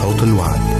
صوت الوعد.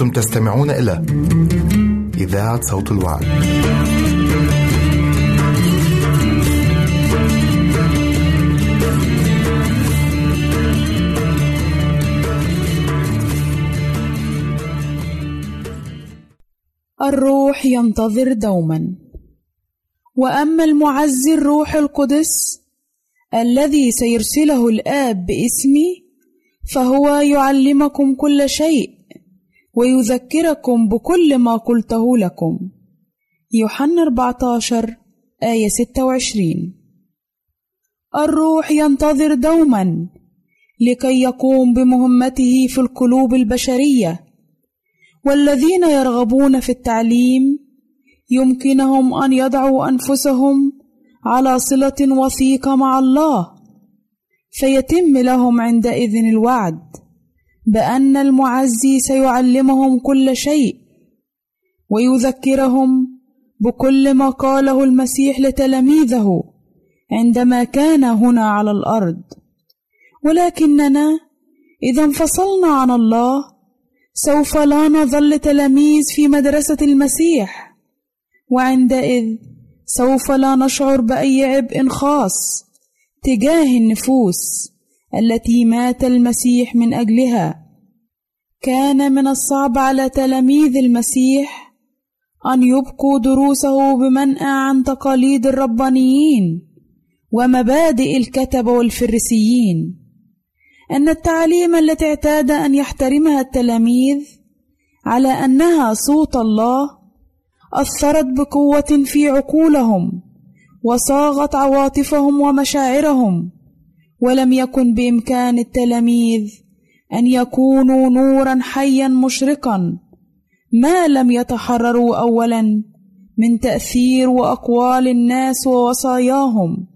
أنتم تستمعون إلى إذاعة صوت الوعد. الروح ينتظر دوما وأما المعزي الروح القدس الذي سيرسله الآب باسمي فهو يعلمكم كل شيء ويذكركم بكل ما قلته لكم. يوحنا 14 آية 26 الروح ينتظر دوما لكي يقوم بمهمته في القلوب البشرية. والذين يرغبون في التعليم يمكنهم أن يضعوا أنفسهم على صلة وثيقة مع الله فيتم لهم عندئذ الوعد. بأن المعزي سيعلمهم كل شيء ويذكرهم بكل ما قاله المسيح لتلاميذه عندما كان هنا على الأرض. ولكننا إذا انفصلنا عن الله سوف لا نظل تلاميذ في مدرسة المسيح وعندئذ سوف لا نشعر بأي عبء خاص تجاه النفوس. التي مات المسيح من أجلها. كان من الصعب على تلاميذ المسيح أن يبقوا دروسه بمنأى عن تقاليد الربانيين ومبادئ الكتبة والفريسيين. أن التعاليم التي اعتاد أن يحترمها التلاميذ على أنها صوت الله أثرت بقوة في عقولهم وصاغت عواطفهم ومشاعرهم ولم يكن بإمكان التلاميذ أن يكونوا نورا حيا مشرقا. ما لم يتحرروا أولا من تأثير وأقوال الناس ووصاياهم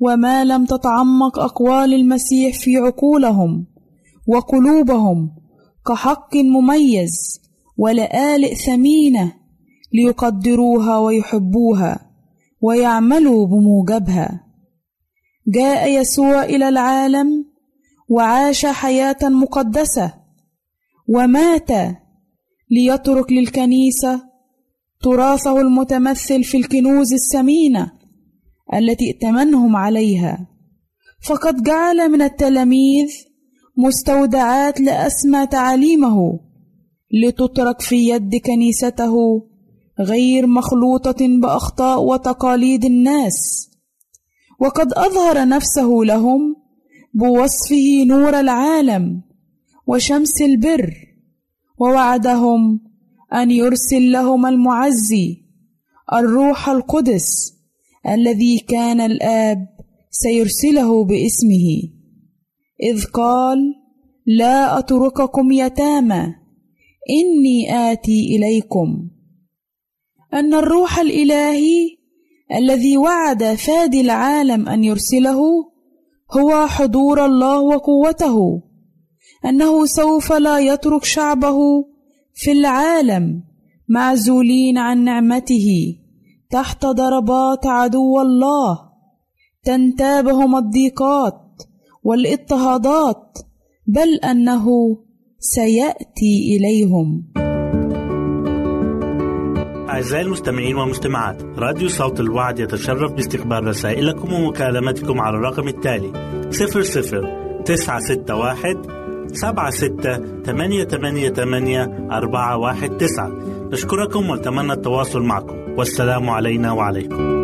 وما لم تتعمق أقوال المسيح في عقولهم وقلوبهم كحق مميز ولآلئ ثمينة ليقدروها ويحبوها ويعملوا بموجبها. جاء يسوع إلى العالم وعاش حياة مقدسة ومات ليترك للكنيسة تراثه المتمثل في الكنوز الثمينة التي ائتمنهم عليها. فقد جعل من التلاميذ مستودعات لأسمى تعاليمه لتترك في يد كنيسته غير مخلوطة بأخطاء وتقاليد الناس. وقد أظهر نفسه لهم بوصفه نور العالم وشمس البر ووعدهم أن يرسل لهم المعزي الروح القدس الذي كان الآب سيرسله باسمه. إذ قال لا أترككم يتامى إني آتي إليكم. أن الروح الإلهي الذي وعد فادي العالم أن يرسله هو حضور الله وقوته أنه سوف لا يترك شعبه في العالم معزولين عن نعمته تحت ضربات عدو الله تنتابهم الضيقات والاضطهادات بل أنه سيأتي إليهم. أعزائي المستمعين والمستمعات راديو صوت الوعد يتشرف باستقبال رسائلكم ومكالمتكم على الرقم التالي 00 961 سبعة ستة ثمانية ثمانية ثمانية أربعة واحد تسعة. نشكركم ونتمنى التواصل معكم. والسلام علينا وعليكم.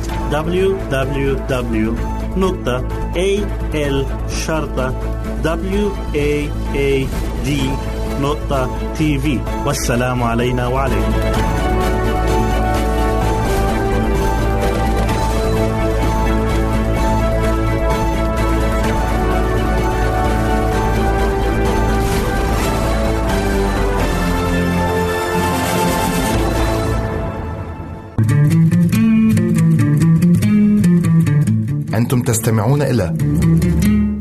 www.al-waad.tv والسلام علينا وعليكم أنتم تستمعون إلى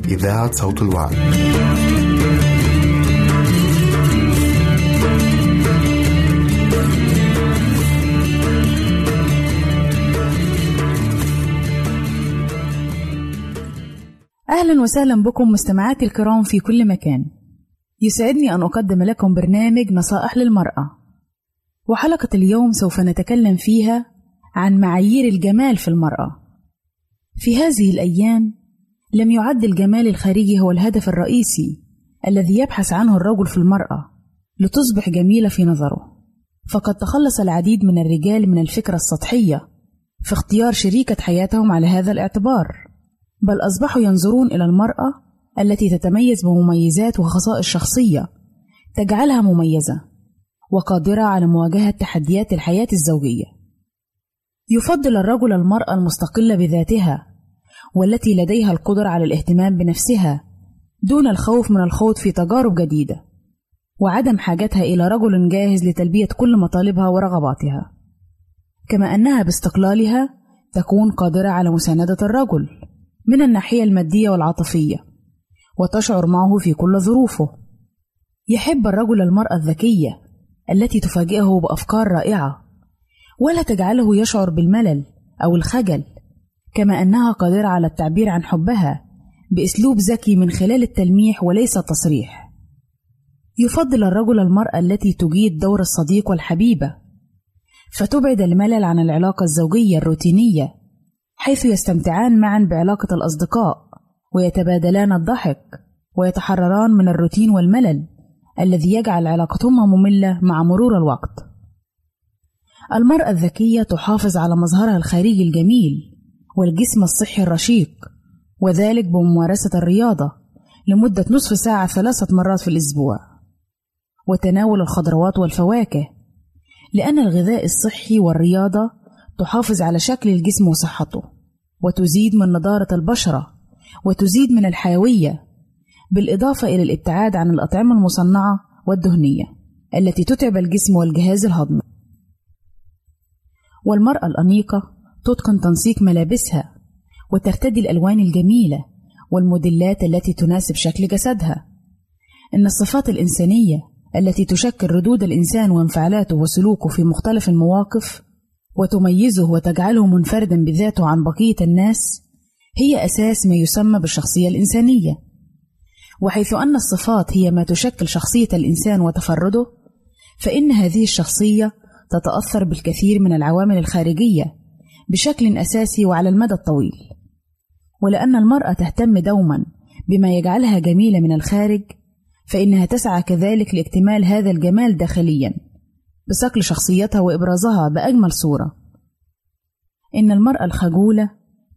إذاعة صوت الوعي. أهلا وسهلا بكم مستمعاتي الكرام في كل مكان. يسعدني أن أقدم لكم برنامج نصائح للمرأة. وحلقة اليوم سوف نتكلم فيها عن معايير الجمال في المرأة. في هذه الأيام لم يعد الجمال الخارجي هو الهدف الرئيسي الذي يبحث عنه الرجل في المرأة لتصبح جميلة في نظره. فقد تخلص العديد من الرجال من الفكرة السطحية في اختيار شريكة حياتهم على هذا الاعتبار بل أصبحوا ينظرون إلى المرأة التي تتميز بمميزات وخصائص شخصية تجعلها مميزة وقادرة على مواجهة تحديات الحياة الزوجية. يفضل الرجل المرأة المستقلة بذاتها والتي لديها القدرة على الاهتمام بنفسها دون الخوف من الخوض في تجارب جديدة وعدم حاجتها إلى رجل جاهز لتلبية كل مطالبها ورغباتها. كما أنها باستقلالها تكون قادرة على مساندة الرجل من الناحية المادية والعاطفية وتشعر معه في كل ظروفه. يحب الرجل المرأة الذكية التي تفاجئه بأفكار رائعة ولا تجعله يشعر بالملل أو الخجل كما أنها قادرة على التعبير عن حبها بأسلوب ذكي من خلال التلميح وليس التصريح. يفضل الرجل المرأة التي تجيد دور الصديق والحبيبة، فتبعد الملل عن العلاقة الزوجية الروتينية، حيث يستمتعان معا بعلاقة الأصدقاء، ويتبادلان الضحك، ويتحرران من الروتين والملل الذي يجعل علاقتهما مملة مع مرور الوقت. المرأة الذكية تحافظ على مظهرها الخارجي الجميل والجسم الصحي الرشيق وذلك بممارسة الرياضة لمدة نصف ساعة ثلاثة مرات في الأسبوع وتناول الخضروات والفواكه لأن الغذاء الصحي والرياضة تحافظ على شكل الجسم وصحته وتزيد من نضارة البشرة وتزيد من الحيوية بالإضافة إلى الابتعاد عن الأطعمة المصنعة والدهنية التي تتعب الجسم والجهاز الهضمي. والمرأة الأنيقة تتقن تنسيق ملابسها وترتدي الألوان الجميلة والموديلات التي تناسب شكل جسدها. إن الصفات الإنسانية التي تشكل ردود الإنسان وانفعالاته وسلوكه في مختلف المواقف وتميزه وتجعله منفردا بذاته عن بقية الناس هي أساس ما يسمى بالشخصية الإنسانية. وحيث أن الصفات هي ما تشكل شخصية الإنسان وتفرده فإن هذه الشخصية تتأثر بالكثير من العوامل الخارجية بشكل أساسي وعلى المدى الطويل ولأن المرأة تهتم دوما بما يجعلها جميلة من الخارج فإنها تسعى كذلك لاكتمال هذا الجمال داخليا بصقل شخصيتها وإبرازها بأجمل صورة. إن المرأة الخجولة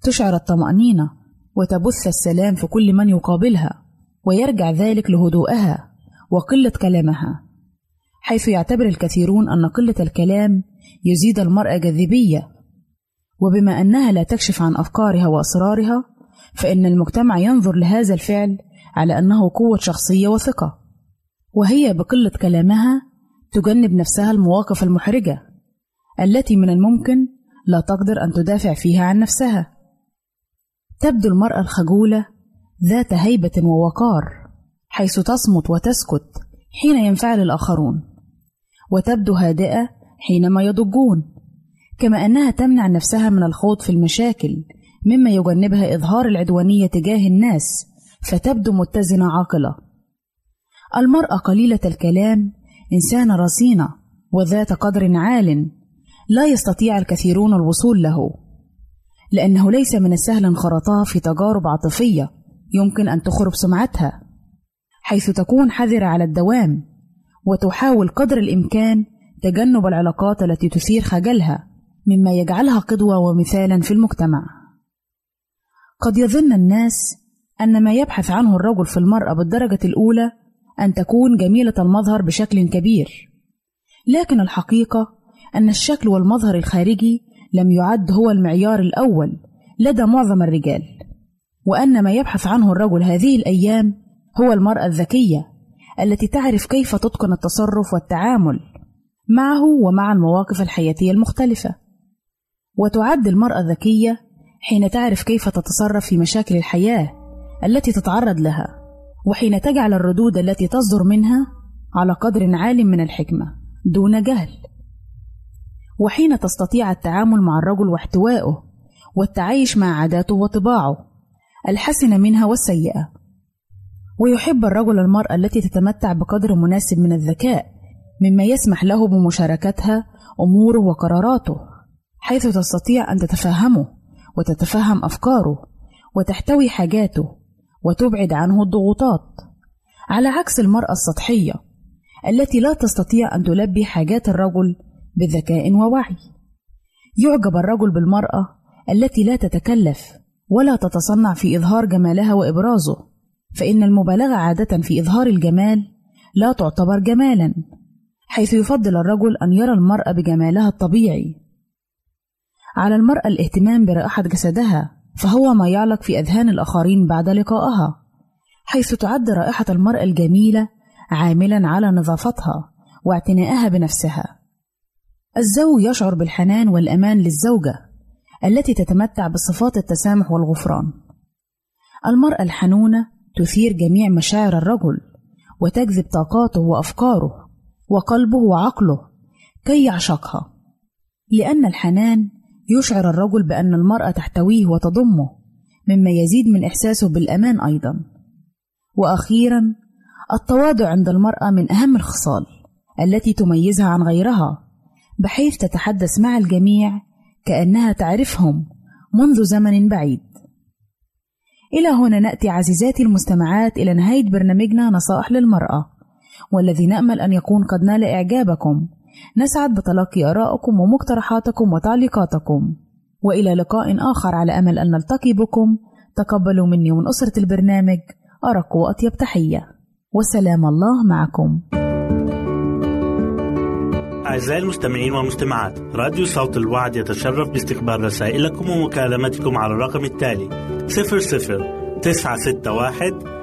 تشعر الطمأنينة وتبث السلام في كل من يقابلها ويرجع ذلك لهدوءها وقلة كلامها حيث يعتبر الكثيرون أن قلة الكلام يزيد المرأة جاذبية وبما أنها لا تكشف عن أفكارها وأسرارها فإن المجتمع ينظر لهذا الفعل على أنه قوة شخصية وثقة وهي بقلة كلامها تجنب نفسها المواقف المحرجة التي من الممكن لا تقدر أن تدافع فيها عن نفسها. تبدو المرأة الخجولة ذات هيبة ووقار حيث تصمت وتسكت حين ينفعل الآخرون وتبدو هادئة حينما يضجون. كما أنها تمنع نفسها من الخوض في المشاكل مما يجنبها إظهار العدوانية تجاه الناس فتبدو متزنة عاقلة. المرأة قليلة الكلام إنسانة رصينة وذات قدر عال لا يستطيع الكثيرون الوصول له. لأنه ليس من السهل انخراطها في تجارب عاطفية يمكن أن تخرب سمعتها حيث تكون حذرة على الدوام وتحاول قدر الإمكان تجنب العلاقات التي تثير خجلها. مما يجعلها قدوة ومثالا في المجتمع. قد يظن الناس أن ما يبحث عنه الرجل في المرأة بالدرجة الأولى أن تكون جميلة المظهر بشكل كبير. لكن الحقيقة أن الشكل والمظهر الخارجي لم يعد هو المعيار الأول لدى معظم الرجال وأن ما يبحث عنه الرجل هذه الأيام هو المرأة الذكية التي تعرف كيف تتقن التصرف والتعامل معه ومع المواقف الحياتية المختلفة. وتعد المرأة الذكية حين تعرف كيف تتصرف في مشاكل الحياة التي تتعرض لها وحين تجعل الردود التي تصدر منها على قدر عال من الحكمة دون جهل. وحين تستطيع التعامل مع الرجل واحتوائه والتعايش مع عاداته وطباعه الحسنة منها والسيئة. ويحب الرجل المرأة التي تتمتع بقدر مناسب من الذكاء مما يسمح له بمشاركتها أموره وقراراته. حيث تستطيع أن تتفهمه وتتفهم أفكاره وتحتوي حاجاته وتبعد عنه الضغوطات. على عكس المرأة السطحية التي لا تستطيع أن تلبي حاجات الرجل بذكاء ووعي يعجب الرجل بالمرأة التي لا تتكلف ولا تتصنع في إظهار جمالها وإبرازه فإن المبالغة عادة في إظهار الجمال لا تعتبر جمالا حيث يفضل الرجل أن يرى المرأة بجمالها الطبيعي على المرأة الاهتمام برائحة جسدها فهو ما يعلق في أذهان الآخرين بعد لقائها حيث تعد رائحة المرأة الجميلة عاملا على نظافتها واعتنائها بنفسها. الزوج يشعر بالحنان والأمان للزوجة التي تتمتع بصفات التسامح والغفران. المرأة الحنونة تثير جميع مشاعر الرجل وتجذب طاقاته وأفكاره وقلبه وعقله كي يعشقها لأن الحنان يشعر الرجل بأن المرأة تحتويه وتضمه مما يزيد من إحساسه بالأمان أيضا. وأخيرا التواضع عند المرأة من أهم الخصال التي تميزها عن غيرها بحيث تتحدث مع الجميع كأنها تعرفهم منذ زمن بعيد. إلى هنا نأتي عزيزاتي المستمعات إلى نهاية برنامجنا نصائح للمرأة والذي نأمل أن يكون قد نال إعجابكم. نسعد بتلقي آرائكم ومقترحاتكم وتعليقاتكم. وإلى لقاء آخر على أمل أن نلتقي بكم. تقبلوا مني ومن أسرة البرنامج. أرق وأطيب تحية. وسلام الله معكم. أعزائي المستمعين والمستمعات راديو صوت الوعد يتشرف باستقبال رسائلكم ومكالمتكم على الرقم التالي 00 961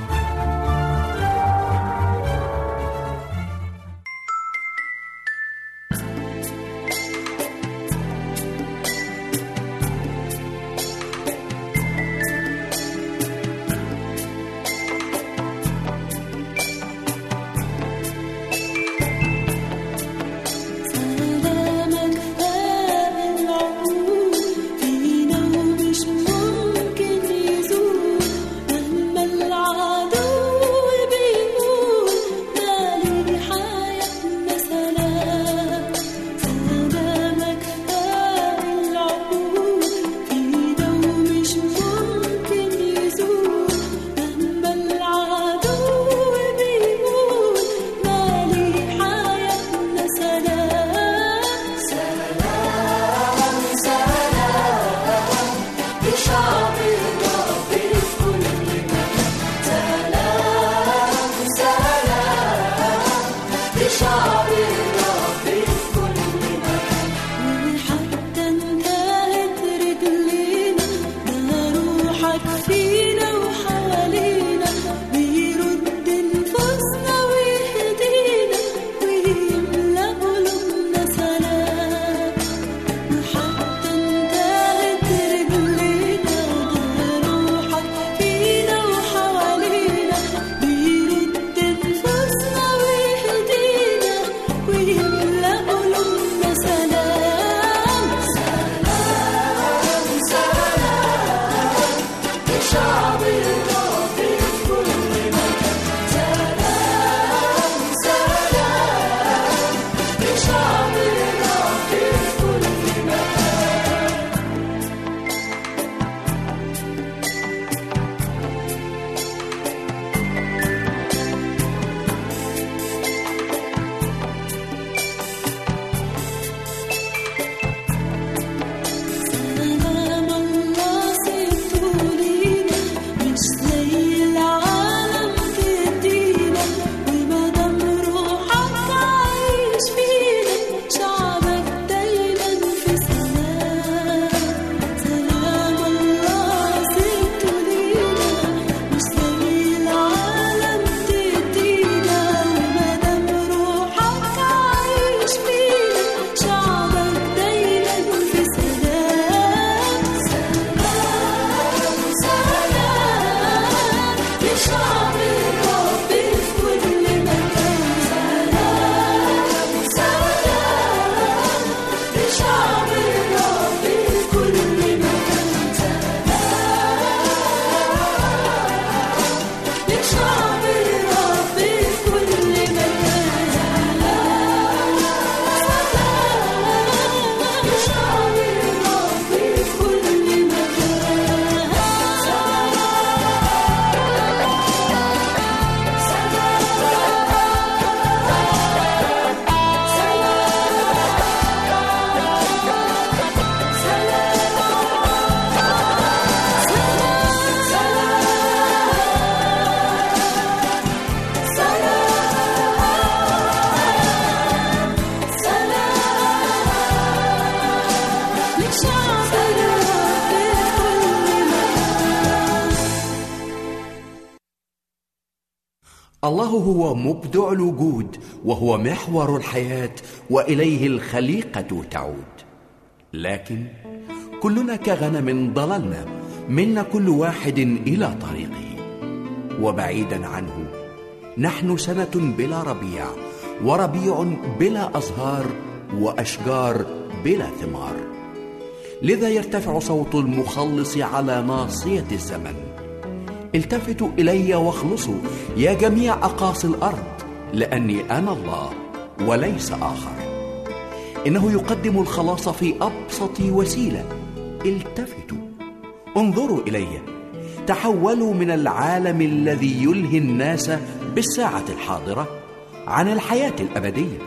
الله هو مبدع الوجود وهو محور الحياة وإليه الخليقة تعود. لكن كلنا كغنم ضللنا منا كل واحد إلى طريقه. وبعيدا عنه نحن سنة بلا ربيع وربيع بلا أزهار وأشجار بلا ثمار. لذا يرتفع صوت المخلص على ناصية الزمن. التفتوا إلي واخلصوا يا جميع أقاصي الأرض لأني أنا الله وليس آخر. إنه يقدم الخلاص في أبسط وسيلة. التفتوا انظروا إلي. تحولوا من العالم الذي يلهي الناس بالساعة الحاضرة عن الحياة الأبدية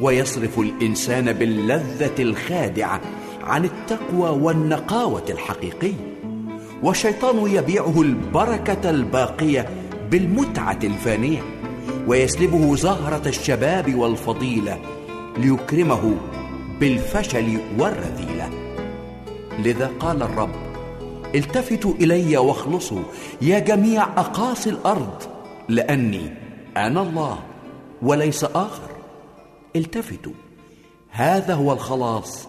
ويصرف الإنسان باللذة الخادعة عن التقوى والنقاوة الحقيقيه والشيطان يبيعه البركة الباقية بالمتعة الفانية ويسلبه زهرة الشباب والفضيلة ليكرمه بالفشل والرذيلة. لذا قال الرب التفتوا إلي واخلصوا يا جميع أقاصي الأرض لأني أنا الله وليس آخر. التفتوا هذا هو الخلاص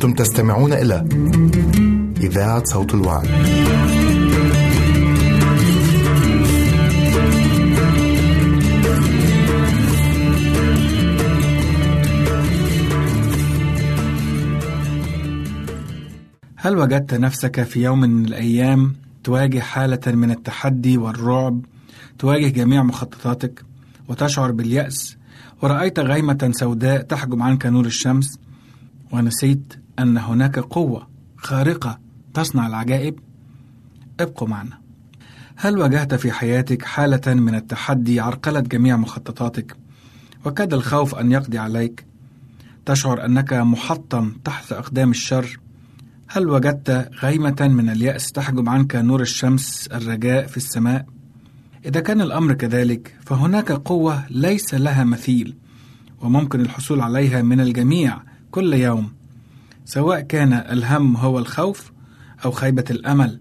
أنتم تستمعون إلى إذاعة صوت الوعد. هل وجدت نفسك في يوم من الأيام تواجه حالة من التحدي والرعب تواجه جميع مخططاتك وتشعر باليأس ورأيت غيمة سوداء تحجب عنك نور الشمس ونسيت أن هناك قوة خارقة تصنع العجائب؟ ابقوا معنا. هل واجهت في حياتك حالة من التحدي عرقلت جميع مخططاتك وكاد الخوف أن يقضي عليك؟ تشعر أنك محطم تحت أقدام الشر؟ هل وجدت غيمة من اليأس تحجب عنك نور الشمس الرجاء في السماء؟ إذا كان الأمر كذلك فهناك قوة ليس لها مثيل وممكن الحصول عليها من الجميع كل يوم. سواء كان الهم هو الخوف أو خيبة الأمل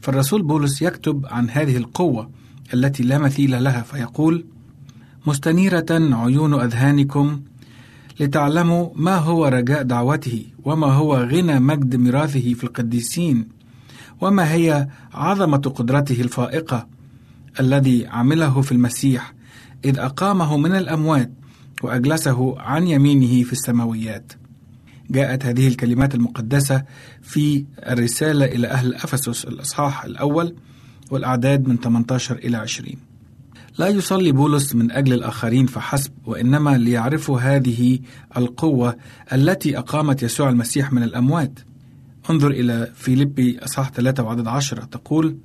فالرسول بولس يكتب عن هذه القوة التي لا مثيل لها فيقول مستنيرة عيون أذهانكم لتعلموا ما هو رجاء دعوته وما هو غنى مجد ميراثه في القديسين وما هي عظمة قدرته الفائقة الذي عمله في المسيح إذ أقامه من الأموات وأجلسه عن يمينه في السماويات. جاءت هذه الكلمات المقدسة في الرسالة إلى أهل أفسس الإصحاح الأول والأعداد من 18 إلى 20. لا يصلي بولس من أجل الآخرين فحسب وإنما ليعرفوا هذه القوة التي أقامت يسوع المسيح من الأموات. انظر إلى فيليبي أصحاح 3 وعدد 10 تقول: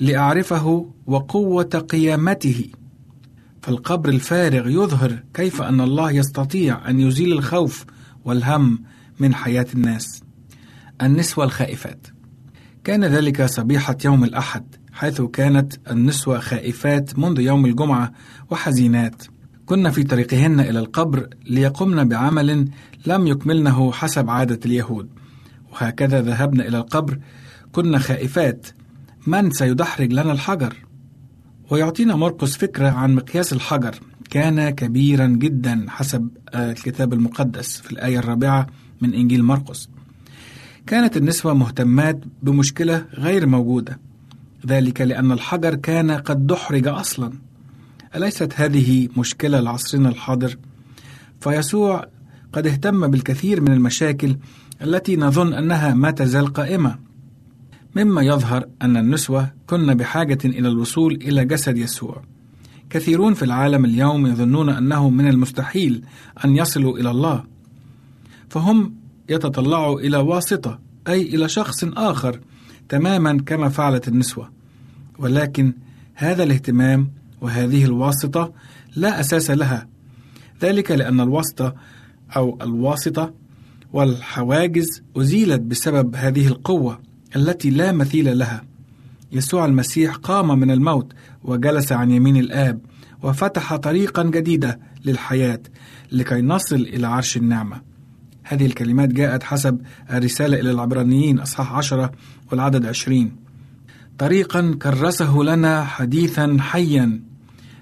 لأعرفه وقوة قيامته فالقبر الفارغ يظهر كيف أن الله يستطيع أن يزيل الخوف والهم من حياة الناس. النسوة الخائفات. كان ذلك صبيحة يوم الأحد حيث كانت النسوة خائفات منذ يوم الجمعة وحزينات. كن في طريقهن إلى القبر ليقمن بعمل لم يكملنه حسب عادة اليهود. وهكذا ذهبن إلى القبر كن خائفات. من سيدحرج لنا الحجر؟ ويعطينا مرقس فكرة عن مقياس الحجر. كان كبيرا جدا حسب الكتاب المقدس في الآية الرابعة من إنجيل مرقس. كانت النسوة مهتمات بمشكلة غير موجودة ذلك لأن الحجر كان قد دحرج أصلا. أليست هذه مشكلة لعصرنا الحاضر؟ فيسوع قد اهتم بالكثير من المشاكل التي نظن أنها ما تزال قائمة. مما يظهر أن النسوة كن بحاجة إلى الوصول إلى جسد يسوع. كثيرون في العالم اليوم يظنون أنه من المستحيل أن يصلوا إلى الله. فهم يتطلعوا إلى واسطة أي إلى شخص آخر تماما كما فعلت النسوة. ولكن هذا الاهتمام وهذه الواسطة لا أساس لها. ذلك لأن الواسطة أو الواسطة والحواجز أزيلت بسبب هذه القوة التي لا مثيل لها. يسوع المسيح قام من الموت وجلس عن يمين الآب وفتح طريقا جديدة للحياة لكي نصل إلى عرش النعمة. هذه الكلمات جاءت حسب الرسالة إلى العبرانيين أصحاح عشرة والعدد عشرين. طريقا كرسه لنا حديثا حيا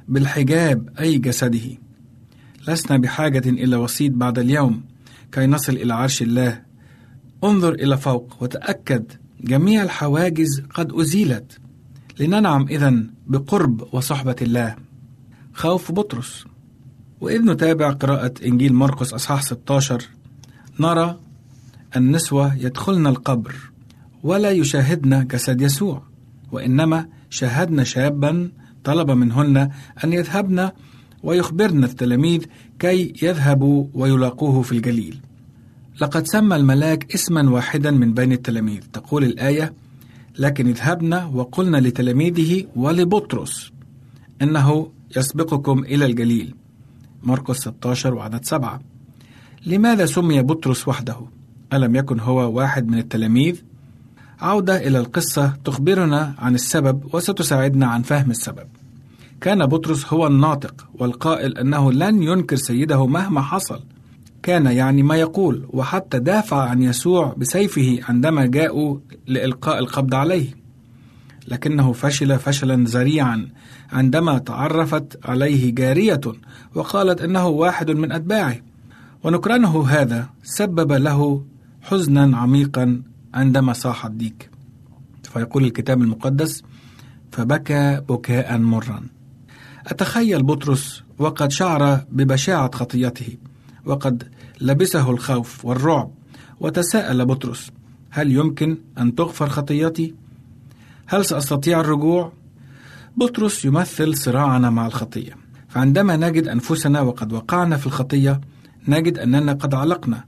بالحجاب أي جسده. لسنا بحاجة إلى وسيط بعد اليوم كي نصل إلى عرش الله. انظر إلى فوق وتأكد جميع الحواجز قد أزيلت. لننعم إذا بقرب وصحبة الله. خوف بطرس. وإذ نتابع قراءة إنجيل مرقس أصحاح 16 نرى النسوة يدخلن القبر ولا يشاهدن جسد يسوع وإنما شاهدن شابا طلب منهن أن يذهبن ويخبرن التلاميذ كي يذهبوا ويلاقوه في الجليل. لقد سمى الملاك اسما واحدا من بين التلاميذ تقول الآية لكن اذهبن وقلن لتلاميذه ولبطرس إنه يسبقكم إلى الجليل مرقس 16 وعدد 7 لماذا سمي بطرس وحده؟ ألم يكن هو واحد من التلاميذ؟ عودة إلى القصة تخبرنا عن السبب وستساعدنا عن فهم السبب. كان بطرس هو الناطق والقائل أنه لن ينكر سيده مهما حصل. كان يعني ما يقول وحتى دافع عن يسوع بسيفه عندما جاءوا لإلقاء القبض عليه. لكنه فشل فشلا ذريعا عندما تعرفت عليه جارية وقالت إنه واحد من أتباعه. ونكرانه هذا سبب له حزنا عميقا عندما صاح الديك فيقول الكتاب المقدس فبكى بكاء مرا أتخيل بطرس وقد شعر ببشاعة خطيته وقد لبسه الخوف والرعب وتساءل بطرس هل يمكن أن تغفر خطيتي؟ هل سأستطيع الرجوع؟ بطرس يمثل صراعنا مع الخطية فعندما نجد أنفسنا وقد وقعنا في الخطية نجد أننا قد علقنا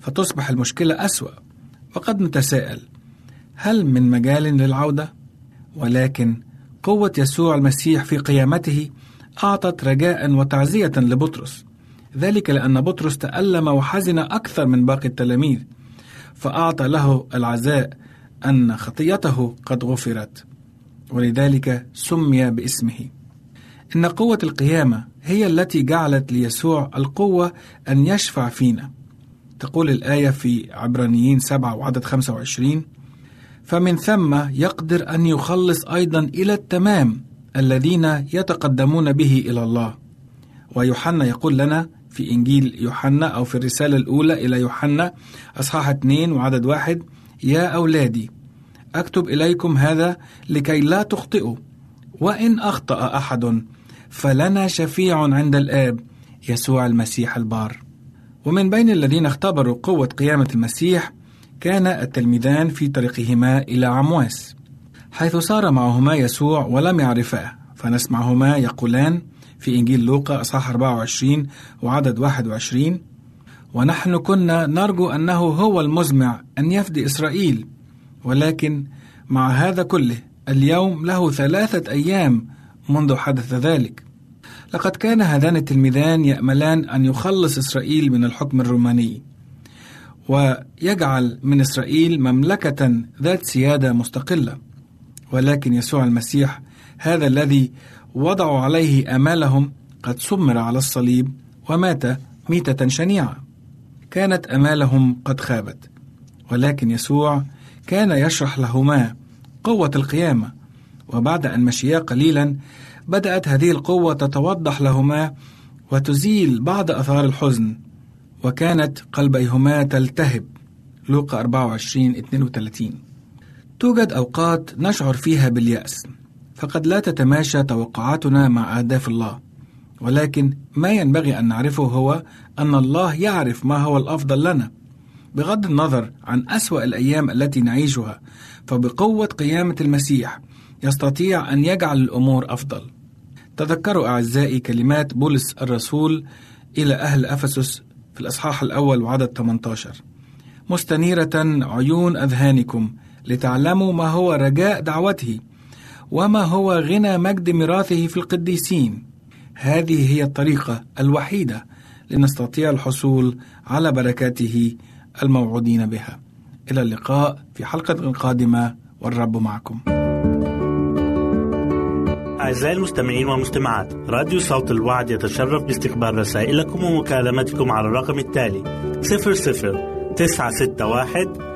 فتصبح المشكلة أسوأ وقد نتساءل هل من مجال للعودة؟ ولكن قوة يسوع المسيح في قيامته أعطت رجاء وتعزية لبطرس ذلك لأن بطرس تألم وحزن أكثر من باقي التلاميذ فأعطى له العزاء أن خطيته قد غفرت ولذلك سمي باسمه. إن قوة القيامة هي التي جعلت ليسوع القوة أن يشفع فينا. تقول الآية في عبرانيين 7 وعدد 25 فمن ثم يقدر أن يخلص أيضا إلى التمام الذين يتقدمون به إلى الله. ويوحنا يقول لنا في إنجيل يوحنا أو في الرسالة الأولى إلى يوحنا أصحاح 2 وعدد واحد. يا أولادي أكتب إليكم هذا لكي لا تخطئوا. وإن أخطأ أحد فلنا شفيع عند الآب يسوع المسيح البار. ومن بين الذين اختبروا قوة قيامة المسيح كان التلميذان في طريقهما إلى عمواس حيث سار معهما يسوع ولم يعرفاه. فنسمعهما يقولان في إنجيل لوقا أصحاح 24 وعدد 21 ونحن كنا نرجو أنه هو المزمع أن يفدي إسرائيل ولكن مع هذا كله اليوم له ثلاثة أيام منذ حدث ذلك. لقد كان هذان التلميذان يأملان أن يخلص إسرائيل من الحكم الروماني ويجعل من إسرائيل مملكة ذات سيادة مستقلة ولكن يسوع المسيح هذا الذي وضعوا عليه آمالهم قد سمر على الصليب ومات ميتة شنيعة. كانت آمالهم قد خابت ولكن يسوع كان يشرح لهما قوة القيامة. وبعد أن مشيا قليلا بدأت هذه القوة تتوضح لهما وتزيل بعض أثار الحزن وكانت قلبيهما تلتهب. لوقا 24 32 توجد أوقات نشعر فيها باليأس. فقد لا تتماشى توقعاتنا مع أهداف الله. ولكن ما ينبغي أن نعرفه هو أن الله يعرف ما هو الأفضل لنا. بغض النظر عن أسوأ الأيام التي نعيشها فبقوة قيامة المسيح يستطيع أن يجعل الأمور أفضل. تذكروا أعزائي كلمات بولس الرسول إلى أهل أفسس في الأصحاح الأول وعدد 18 مستنيرة عيون أذهانكم لتعلموا ما هو رجاء دعوته. وما هو غنى مجد ميراثه في القديسين. هذه هي الطريقة الوحيدة لنستطيع الحصول على بركاته الموعودين بها. إلى اللقاء في حلقة قادمة والرب معكم. أعزائي المستمعين والمستمعات راديو صوت الوعد يتشرف باستقبال رسائلكم ومكالمتكم على الرقم التالي 00 961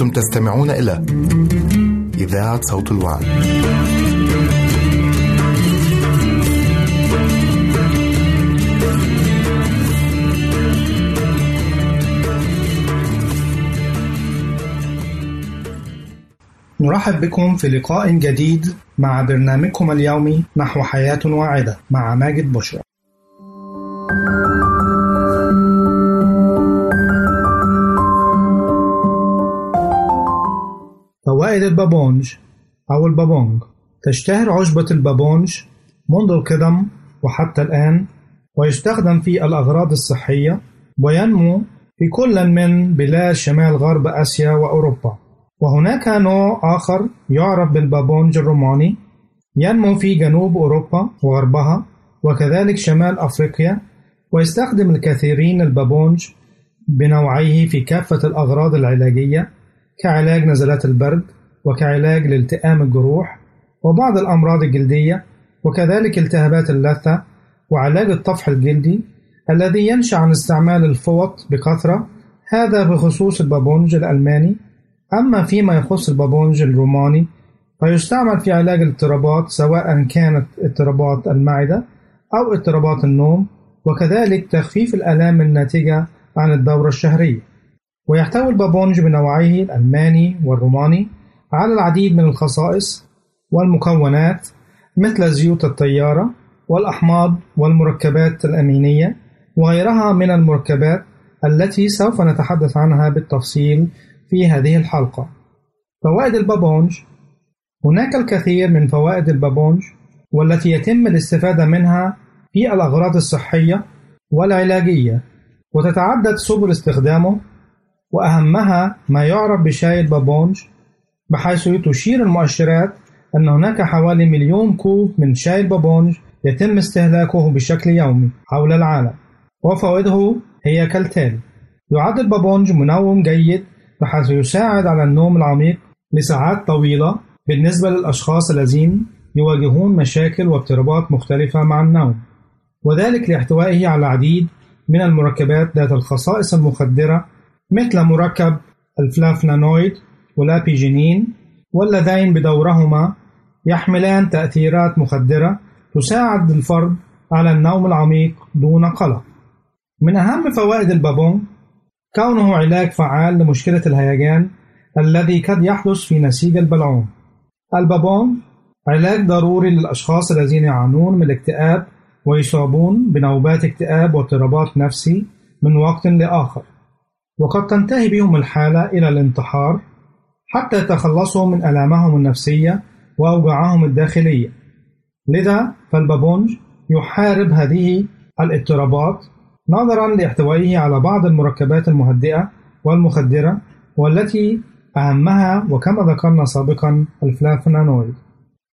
أنتم تستمعون إلى إذاعة صوت الوعد. نرحب بكم في لقاء جديد مع برنامجكم اليومي نحو حياة واعدة مع ماجد بشرى. فوائد البابونج أو البابونج. تشتهر عشبة البابونج منذ القدم وحتى الآن ويستخدم في الأغراض الصحية وينمو في كل من بلاد شمال غرب آسيا وأوروبا. وهناك نوع آخر يعرف بالبابونج الروماني ينمو في جنوب أوروبا وغربها وكذلك شمال أفريقيا ويستخدم الكثيرين البابونج بنوعيه في كافة الأغراض العلاجية كعلاج نزلات البرد وكعلاج لالتئام الجروح وبعض الأمراض الجلدية وكذلك التهابات اللثة وعلاج الطفح الجلدي الذي ينشأ عن استعمال الفوط بكثرة هذا بخصوص البابونج الألماني. أما فيما يخص البابونج الروماني فيستعمل في علاج الاضطرابات سواء كانت اضطرابات المعدة أو اضطرابات النوم وكذلك تخفيف الآلام الناتجة عن الدورة الشهرية. ويحتوي البابونج بنوعيه الألماني والروماني على العديد من الخصائص والمكونات مثل زيوت الطيارة والأحماض والمركبات الأمينية وغيرها من المركبات التي سوف نتحدث عنها بالتفصيل في هذه الحلقة. فوائد البابونج هناك الكثير من فوائد البابونج والتي يتم الاستفادة منها في الأغراض الصحية والعلاجية وتتعدد سبل استخدامه وأهمها ما يعرف بشاي البابونج بحيث تشير المؤشرات أن هناك حوالي مليون كوب من شاي البابونج يتم استهلاكه بشكل يومي حول العالم. وفوائده هي كالتالي يعد البابونج منوم جيد بحيث يساعد على النوم العميق لساعات طويلة بالنسبة للأشخاص الذين يواجهون مشاكل واضطرابات مختلفة مع النوم وذلك لاحتوائه على العديد من المركبات ذات الخصائص المخدرة مثل مركب الفلافلانويد والأبيجينين واللذين بدورهما يحملان تأثيرات مخدرة تساعد الفرد على النوم العميق دون قلق. من أهم فوائد البابون كونه علاج فعال لمشكلة الهيجان الذي قد يحدث في نسيج البلعوم. البابون علاج ضروري للأشخاص الذين يعانون من الاكتئاب ويصابون بنوبات اكتئاب واضطرابات نفسي من وقت لآخر. وقد تنتهي بهم الحالة إلى الانتحار حتى يتخلصوا من آلامهم النفسية وأوجاعهم الداخلية. لذا فالبابونج يحارب هذه الاضطرابات نظرا لاحتوائه على بعض المركبات المهدئة والمخدرة والتي أهمها وكما ذكرنا سابقا الفلافونانويد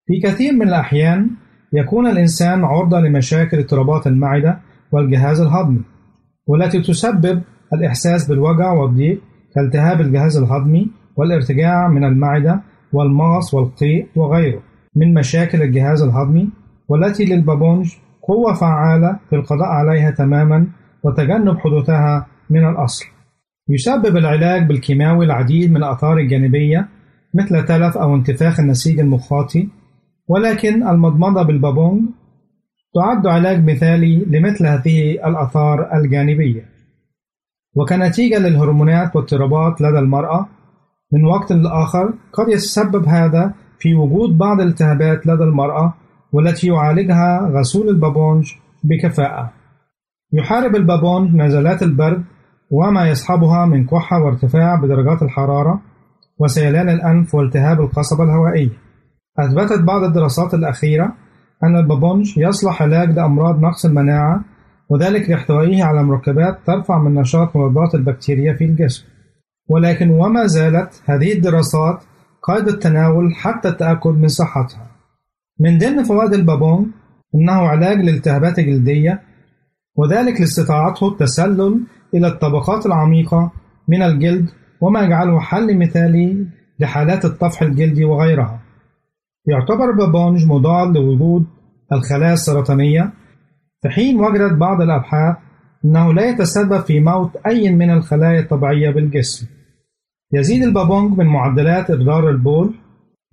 في كثير من الأحيان يكون الإنسان عرضة لمشاكل اضطرابات المعدة والجهاز الهضمي والتي تسبب الإحساس بالوجع والضيق كالتهاب الجهاز الهضمي والارتجاع من المعدة والمغص والقيء وغيره من مشاكل الجهاز الهضمي والتي للبابونج قوة فعالة في القضاء عليها تماما وتجنب حدوثها من الأصل. يسبب العلاج بالكيماوي العديد من الآثار الجانبية مثل تلف أو انتفاخ النسيج المخاطي ولكن المضمضة بالبابونج تعد علاج مثالي لمثل هذه الآثار الجانبية وكنتيجة للهرمونات واضطرابات لدى المرأة من وقت لآخر قد يتسبب هذا في وجود بعض الالتهابات لدى المرأة والتي يعالجها غسول البابونج بكفاءة. يحارب البابونج نزلات البرد وما يصحبها من كحة وارتفاع بدرجات الحرارة وسيلان الأنف والتهاب القصبة الهوائية. أثبتت بعض الدراسات الأخيرة أن البابونج يصلح علاج لأمراض نقص المناعة وذلك لاحتوائه على مركبات ترفع من نشاط مضادات البكتيريا في الجسم. ولكن وما زالت هذه الدراسات قيد التناول حتى التأكد من صحتها. من ضمن فوائد البابون إنه علاج للالتهابات الجلدية وذلك لاستطاعته التسلل إلى الطبقات العميقة من الجلد وما يجعله حل مثالي لحالات الطفح الجلدي وغيرها. يعتبر البابونج مضاد لوجود الخلايا السرطانية في حين وجدت بعض الأبحاث أنه لا يتسبب في موت أي من الخلايا الطبيعية بالجسم. يزيد البابونج من معدلات إبدار البول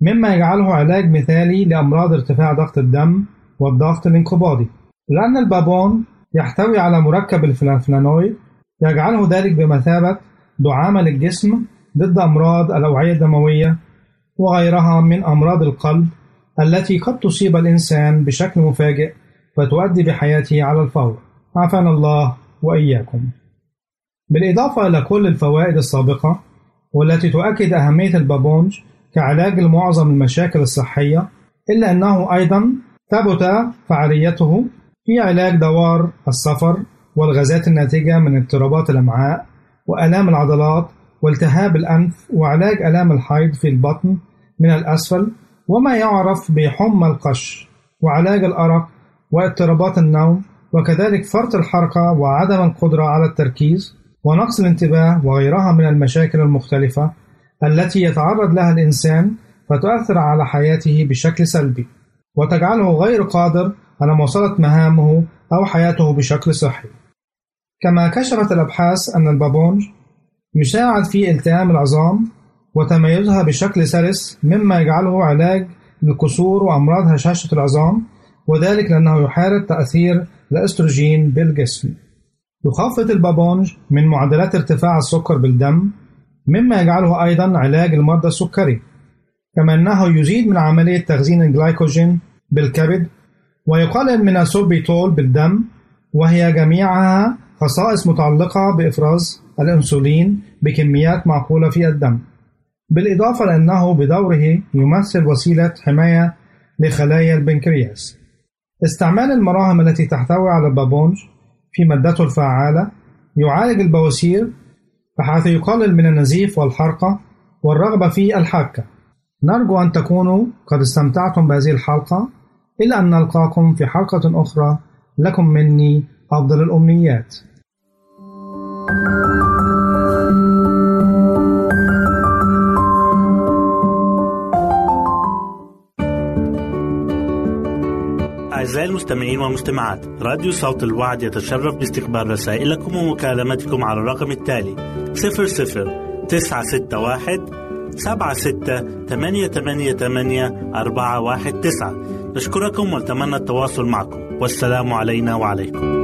مما يجعله علاج مثالي لأمراض ارتفاع ضغط الدم والضغط الانقباضي لأن البابون يحتوي على مركب الفلافلانويد يجعله ذلك بمثابة دعامة للجسم ضد أمراض الأوعية الدموية وغيرها من أمراض القلب التي قد تصيب الإنسان بشكل مفاجئ فتؤدي بحياته على الفور. عافانا الله وإياكم. بالإضافة إلى كل الفوائد السابقة والتي تؤكد أهمية البابونج كعلاج لمعظم المشاكل الصحية إلا أنه أيضا ثبت فعاليته في علاج دوار الصفر والغازات الناتجة من اضطرابات الأمعاء وآلام العضلات والتهاب الأنف وعلاج آلام الحيض في البطن من الأسفل وما يعرف بحمى القش وعلاج الأرق واضطرابات النوم وكذلك فرط الحركة وعدم القدرة على التركيز ونقص الانتباه وغيرها من المشاكل المختلفة التي يتعرض لها الإنسان فتؤثر على حياته بشكل سلبي. وتجعله غير قادر على مواصلة مهامه أو حياته بشكل صحي. كما كشفت الأبحاث أن البابونج يساعد في التئام العظام وتميزها بشكل سلس مما يجعله علاج للكسور وأمراض هشاشة العظام وذلك لأنه يحارب تأثير الأستروجين بالجسم. يخفض البابونج من معدلات ارتفاع السكر بالدم مما يجعله أيضا علاج لمرضى السكري كما أنه يزيد من عملية تخزين الجلايكوجين بالكبد ويقلل من السوربيتول بالدم وهي جميعها خصائص متعلقة بإفراز الأنسولين بكميات معقولة في الدم بالإضافة لأنه بدوره يمثل وسيلة حماية لخلايا البنكرياس. استعمال المراهم التي تحتوي على البابونج في مادته الفعالة يعالج البواسير بحيث يقلل من النزيف والحرقة والرغبة في الحكة نرجو أن تكونوا قد استمتعتم بهذه الحلقة. إلى أن نلقاكم في حلقة أخرى. لكم مني أفضل الأمنيات. أعزائي المستمعين والمستمعات راديو صوت الوعد يتشرف باستقبال رسائلكم ومكالمتكم على الرقم التالي 00 961 76 ثمانية ثمانية ثمانية أربعة واحد تسعة. نشكركم ونتمنى التواصل معكم. والسلام علينا وعليكم.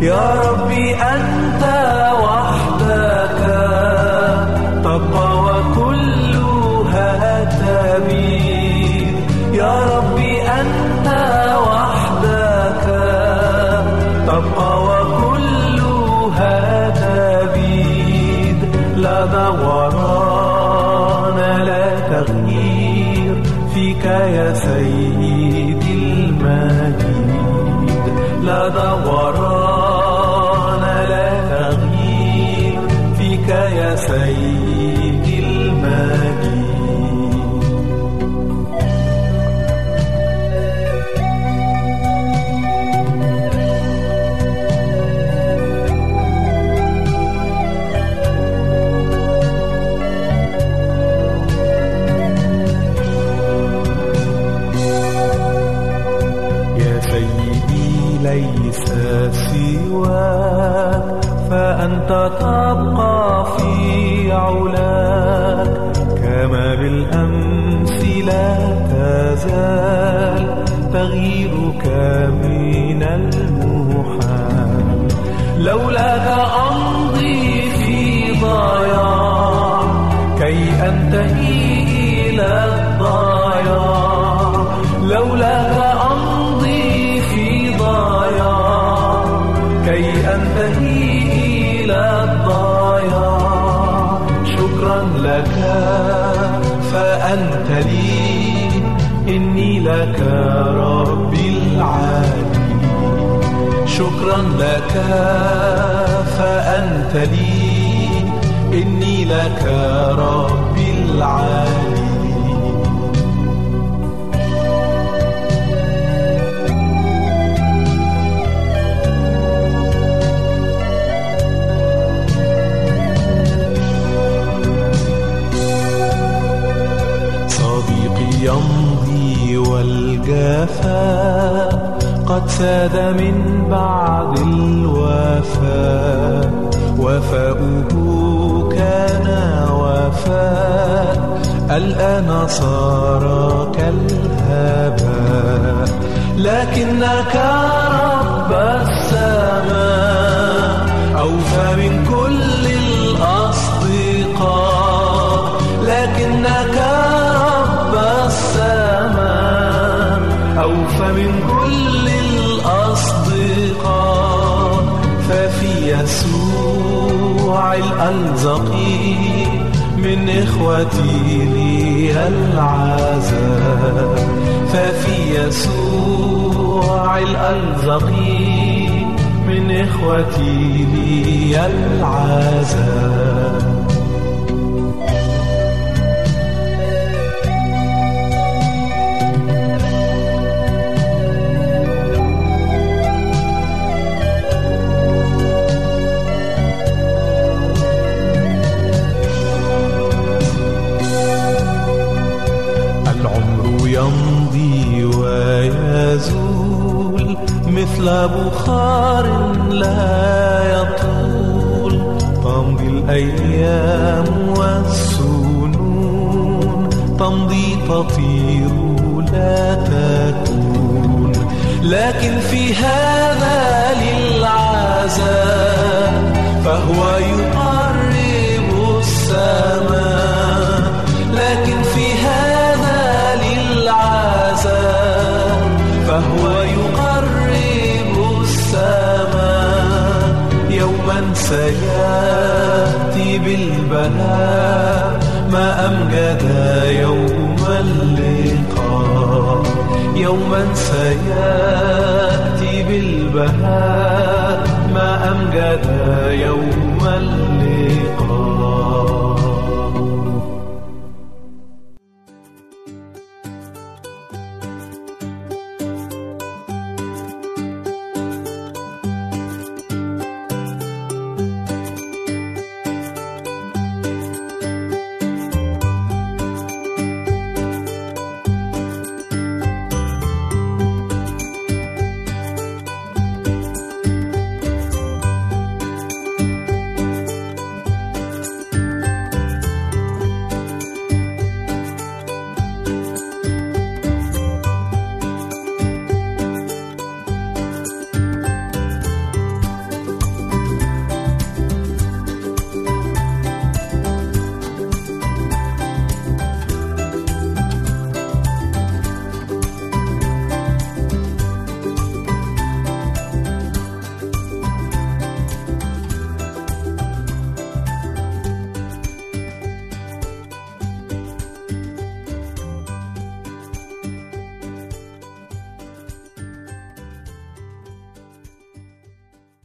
يا ربي أنت فأنت تبقى في علاك كما بالأمس لا تزال تغييرك من المحال. لولاك شكرا لك فأنت لي إني لك ربي العالي والجفاء قد ساد من بعد الوفاء وفاؤه كان وفاء الآن صار كالهباء لكنك رب السماء. أوفى من أوفى من كل الأصدقاء ففي يسوع الألزقي من إخوتي لي العذاب. ففي يسوع الألزقي من إخوتي لي العذاب. مثل بخار لا يطول تمضي الأيام والسنون تمضي تطير لا تكون. لكن في هذا للعذاب فهو سيأتي بالبلاء ما أمجد يوم اللقاء. يوما سيأتي بالبهاء ما أمجد يوم اللقاء.